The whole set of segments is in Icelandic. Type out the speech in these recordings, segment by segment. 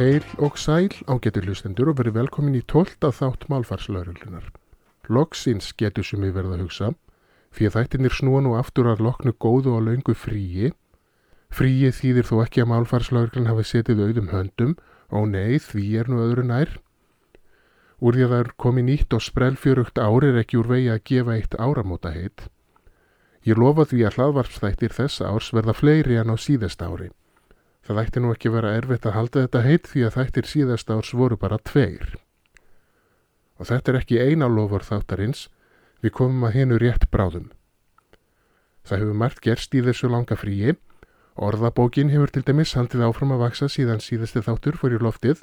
Heil og sæl ágetur hlustendur og verið velkomin í 12. þátt málfarslaurullunar. Loksins getur sem við verða að hugsa, fyrir þættinir snúa nú aftur að loknu góðu og laungu fríi. Fríi þýðir þó ekki að málfarslaurlun hafi setið auðum höndum og nei því er nú öðru nær. Úr því að það er komið nýtt og sprellfjörugt ári er ekki úr vegi að gefa eitt áramóta heit. Ég lofa því að hlaðvarpstættir þess árs verða fleiri en á síðast ári. Það ætti nú ekki vera erfitt að halda þetta heit því að þættir síðast árs voru bara tveir. Og þetta er ekki eina lofur þáttarins, við komum að hinu rétt bráðum. Það hefur margt gerst í þessu langa fríi, orðabókin hefur til dæmis haldið áfram að vaksa síðan síðasti þáttur fyrir loftið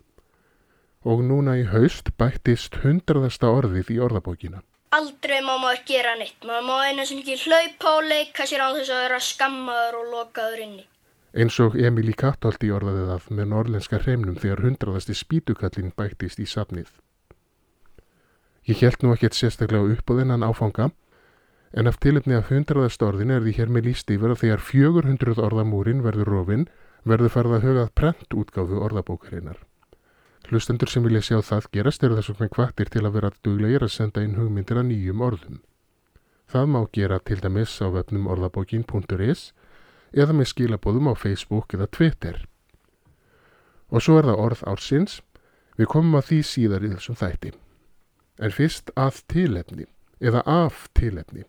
og núna í haust bættist hundraðasta orðið í orðabókina. Aldrei má maður gera neitt. Maður má einu sem ekki hlaupa og leika sér á þess að vera skammaður og lokaður inni. Eins og Emil í Kattolti orðaði það með norlenska hreimnum þegar hundraðasti spítukallin bættist í safnið. Ég held nú ekkert sérstaklega upp á þennan áfanga, en af tilipni af hundraðast orðin er því hér með líst yfir að þegar 400 orðamúrin verður rofinn verður farið að hugað prent útgáfu orðabókarinnar. Hlustendur sem vilja sjá það gerast eru þess vegna kvartir til að vera duglegir að senda inn hugmyndir að nýjum orðum. Það má gera til dæmis á vefnum orðabókin.is eða með skilabóðum á Facebook eða Twitter. Og svo er það orð ársins, við komum að því síðar í þessum þætti. En fyrst að tilefni, eða af tilefni.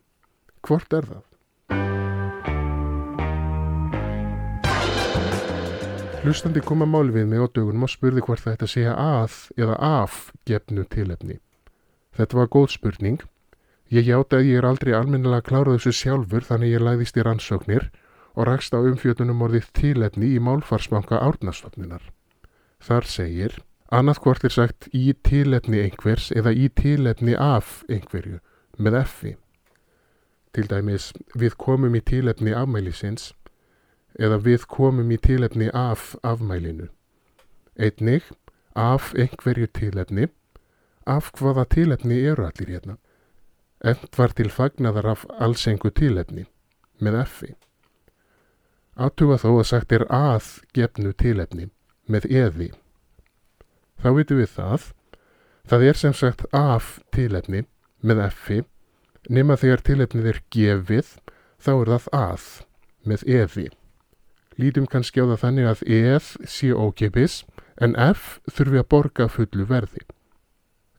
Hvort er það? Hlustandi kom að máli við mig á dögunum og spurði hvort það ætti að að eða af gefnu tilefni. Þetta var góð spurning. Ég hjáta að ég er aldrei almennilega klárað þessu sjálfur þannig ég læðist í rannsóknir og rakst á umfjötunum orðið tilefni í málfarsbanka árnastofnunar. Þar segir, annað hvort er sagt í tilefni einhvers eða í tilefni af einhverju með effi. Til dæmis, við komum í tilefni afmælisins eða við komum í tilefni af afmælinu. Einnig, af einhverju tilefni, af hvaða tilefni eru allir hérna. End var til fagnadar af alls einhver tilefni, með effi. Áttuga þó að sagt er að gefnu tilefni, með eði. Þá veitum við það, það er sem sagt af tilefni, með effi, nema þegar tilefnið er gefið, þá er það að, með eði. Lítum kannski á það þannig að eð sé ókipis en F þurfi að borga fullu verði.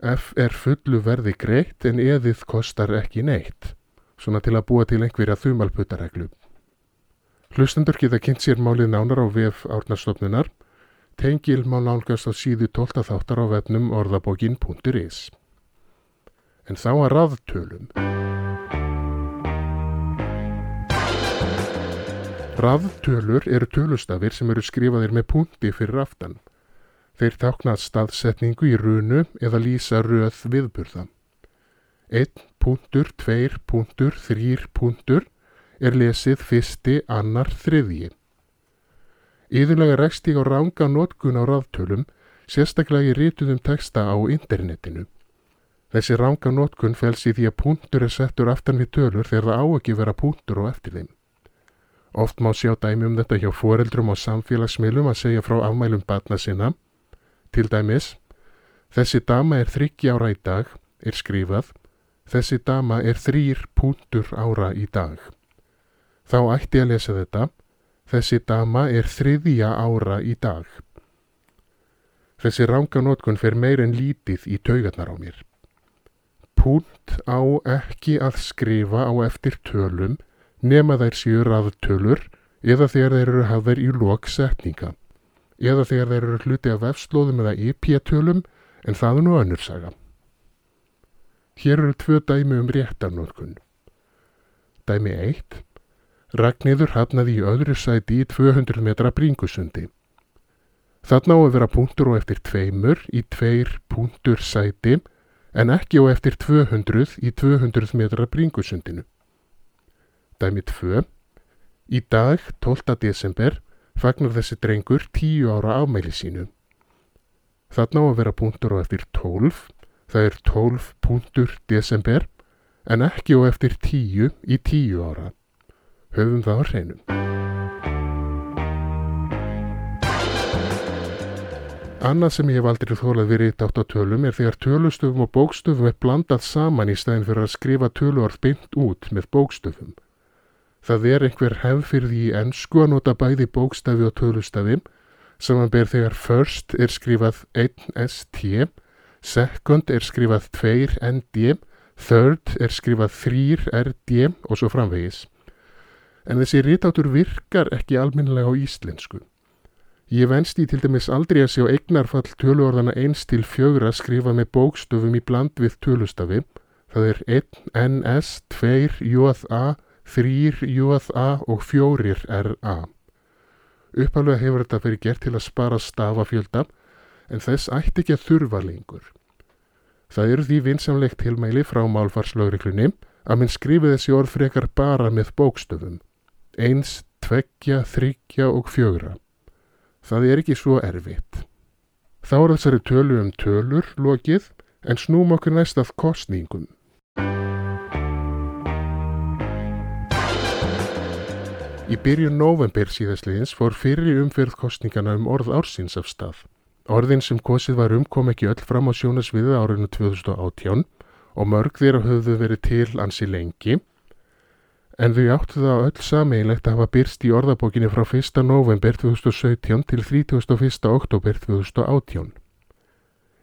F er fullu verði greitt en eðið kostar ekki neitt, svona til að búa til einhverja þumalputareglu. Hlustendur geta kynnt sér málið nánar á VF árnarstofnunar, tengil má nálgast á síðu 12 þáttar á vefnum orðabókin.is. En þá að raðtölum. Raðtölur eru tölustafir sem eru skrifaðir með punkti fyrir aftan. Þeir tákna staðsetningu í runu eða lýsa röð viðburða. 1 punktur, 2 punktur, 3 punktur er lesið fyrsti, annar, þriðji. Íðurlega rekst ég á ranga notkun á raðtölum, sérstaklega í rítuðum texta á internetinu. Þessi ranga notkun fels í því að punktur er settur aftan við tölur þegar það á ekki vera punktur og eftir þeim. Oft má sjá dæmi um þetta hjá foreldrum og samfélagsmiðlum að segja frá afmælum batna sinna. Til dæmis, þessi dama er þryggja ára í dag, er skrifað, þessi dama er þrýr púntur ára í dag. Þá ætti að lesa þetta, þessi dama er þriðja ára í dag. Þessi ránganótkun fer meir en lítið í taugarnar á mér. Púnt á ekki að skrifa á eftir tölum nema þær séu raðtölur eða þegar þeir eru hafðar í loksetninga eða þegar þeir eru hluti af vefslóðum eða IP-tölum en það er nú önnur saga. Hér eru tvö dæmi um réttarnótkun. Dæmi 1. Ragnæður hafnaði í öðru sæti í 200 metra bringusundi. Þarna á að vera punktur og eftir tveimur í tveir punktur sæti en ekki á eftir 200 í 200 metra bringusundinu. Dæmi 2. Í dag, 12. desember, fagnar þessi drengur 10 ára afmæli sínu. Þarna á að vera punktur á eftir 12, það er 12 punktur desember, en ekki á eftir 10 í 10 ára. Höfum það á hreinum. Annað sem ég hef aldrei þólað verið eitt átt á tölum er þegar tölustöfum og bókstöfum er blandað saman í stæðin fyrir að skrifa töluorð beint út með bókstöfum. Það er einhver hefð fyrir því í ennsku að nota bæði bókstafi og tölustafi samanber þegar first er skrifað 1st, second er skrifað 2nd, third er skrifað 3rd og svo framvegis. En þessi rítátur virkar ekki alminlega á íslensku. Ég venst í til dæmis aldrei að sjá eignarfall töluorðana eins til fjögra skrifa með bókstöfum í bland við tölustafi. Það er 1, NS, 2, JA, 3, JA og 4 RA. Uppálega hefur þetta verið gert til að spara stafafjölda en þess ætti ekki að þurfa lengur. Það eru því vinsamlegt tilmæli frá málfarslögriklunni að minn skrifi þessi orð frekar bara með bókstöfum. Eins, tveggja, þryggja og fjögra. Það er ekki svo erfitt. Þá er þessari tölu um tölur lokið en snúm okkur næst að kostningum. Í byrjun november síðastliðins fór fyrir umferð kostningana um orð ársins af stað. Orðin sem kosið var um kom ekki öll fram á sjónasviðu árinu 2018 og mörg þeirra höfðu verið til ansi lengi en þau áttu það öll sameinlegt að hafa byrst í orðabókinni frá 1. november 2017 til 31. oktober 2018.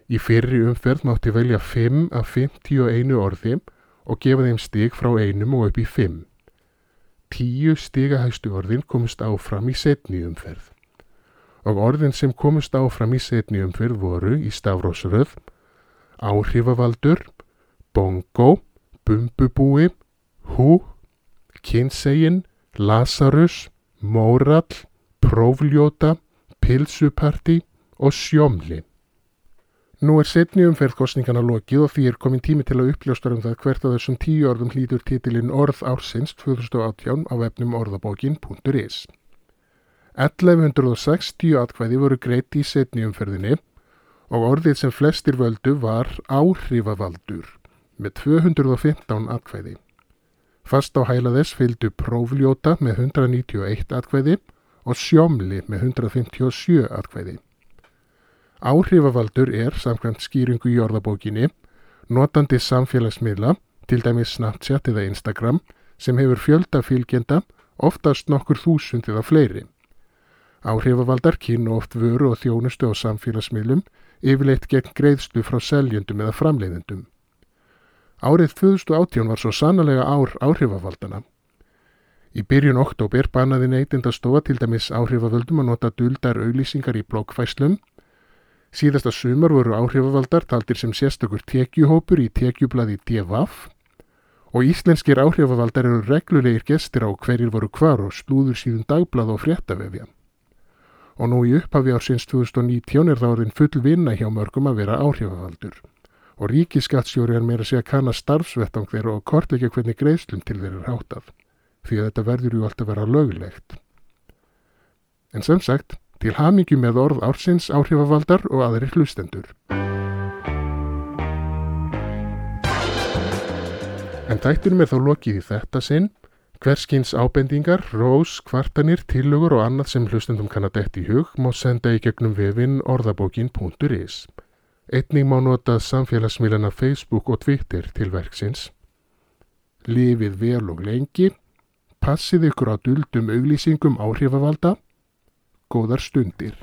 Í fyrri umferð mátti velja 5 af 51 orði og gefa þeim stig frá einum og upp í 5. Tíu stigahæstu orðin komist áfram í setni umferð. Og orðin sem komist áfram í setni umferð voru í stafrósröð, áhrifavaldur, bongo, bumbubúi, hú, kynsegin, Lazarus, Mórall, Prófljóta, Pilsuparti og Sjómli. Nú er setni umferðkostningana lokið og því er komin tími til að uppljóstar um það hvert að þessum tíu orðum hlýtur titilinn Orð ársins 2018 á vefnum orðabókin.is. 1160 atkvæði voru greitt í setni umferðinni og orðið sem flestir völdu var áhrifavaldur með 215 atkvæði. Fast á hæla þess fylgdu Prófljóta með 191 atkvæði og Sjómli með 157 atkvæði. Áhrifavaldur er, samkvæmt skýringu í orðabókinni, notandi samfélagsmiðla, til dæmis Snapchat eða Instagram, sem hefur fjölda fylgjenda, oftast nokkur þúsund eða fleiri. Áhrifavaldar kynna oft vöru og þjónustu á samfélagsmiðlum, yfirleitt gegn greiðslu frá seljendum eða framleiðendum. Árið 2018 var svo sannlega ár áhrifavaldana. Í byrjun oktober bannaði neytind að stofa til dæmis áhrifavöldum að nota duldar auglýsingar í bloggfæslum. Síðasta sumar voru áhrifavaldar taldir sem sérstakur tekjuhópur í tekjublaði DVAF og íslenskir áhrifavaldar eru reglulegir gestir á hverjir voru hvar og slúður síðan dagblad og fréttavefja. Og nú í upphafi ársins 2019 er það orðin full vinna hjá mörgum að vera áhrifavaldur og ríkiskatsjóri er meira að segja að kanna starfsvettan þeirra og kortleika hvernig greiðslum til þeirra er hátað, því að þetta verður ju alltaf vera löglegt. En sem sagt, til hamingi með orð ársins áhrifavaldar og aðri hlustendur. En tættunum er þá lokið í þetta sinn, hverskins ábendingar, rós, kvartanir, tillögur og annað sem hlustendum kann að detti í hug má senda í gegnum vefin orðabókin.is. Einning má nota samfélagsmiðlana Facebook og Twitter til verksins. Lifið vel og lengi. Passið ykkur á duldum auglýsingum áhrifavalda. Góðar stundir.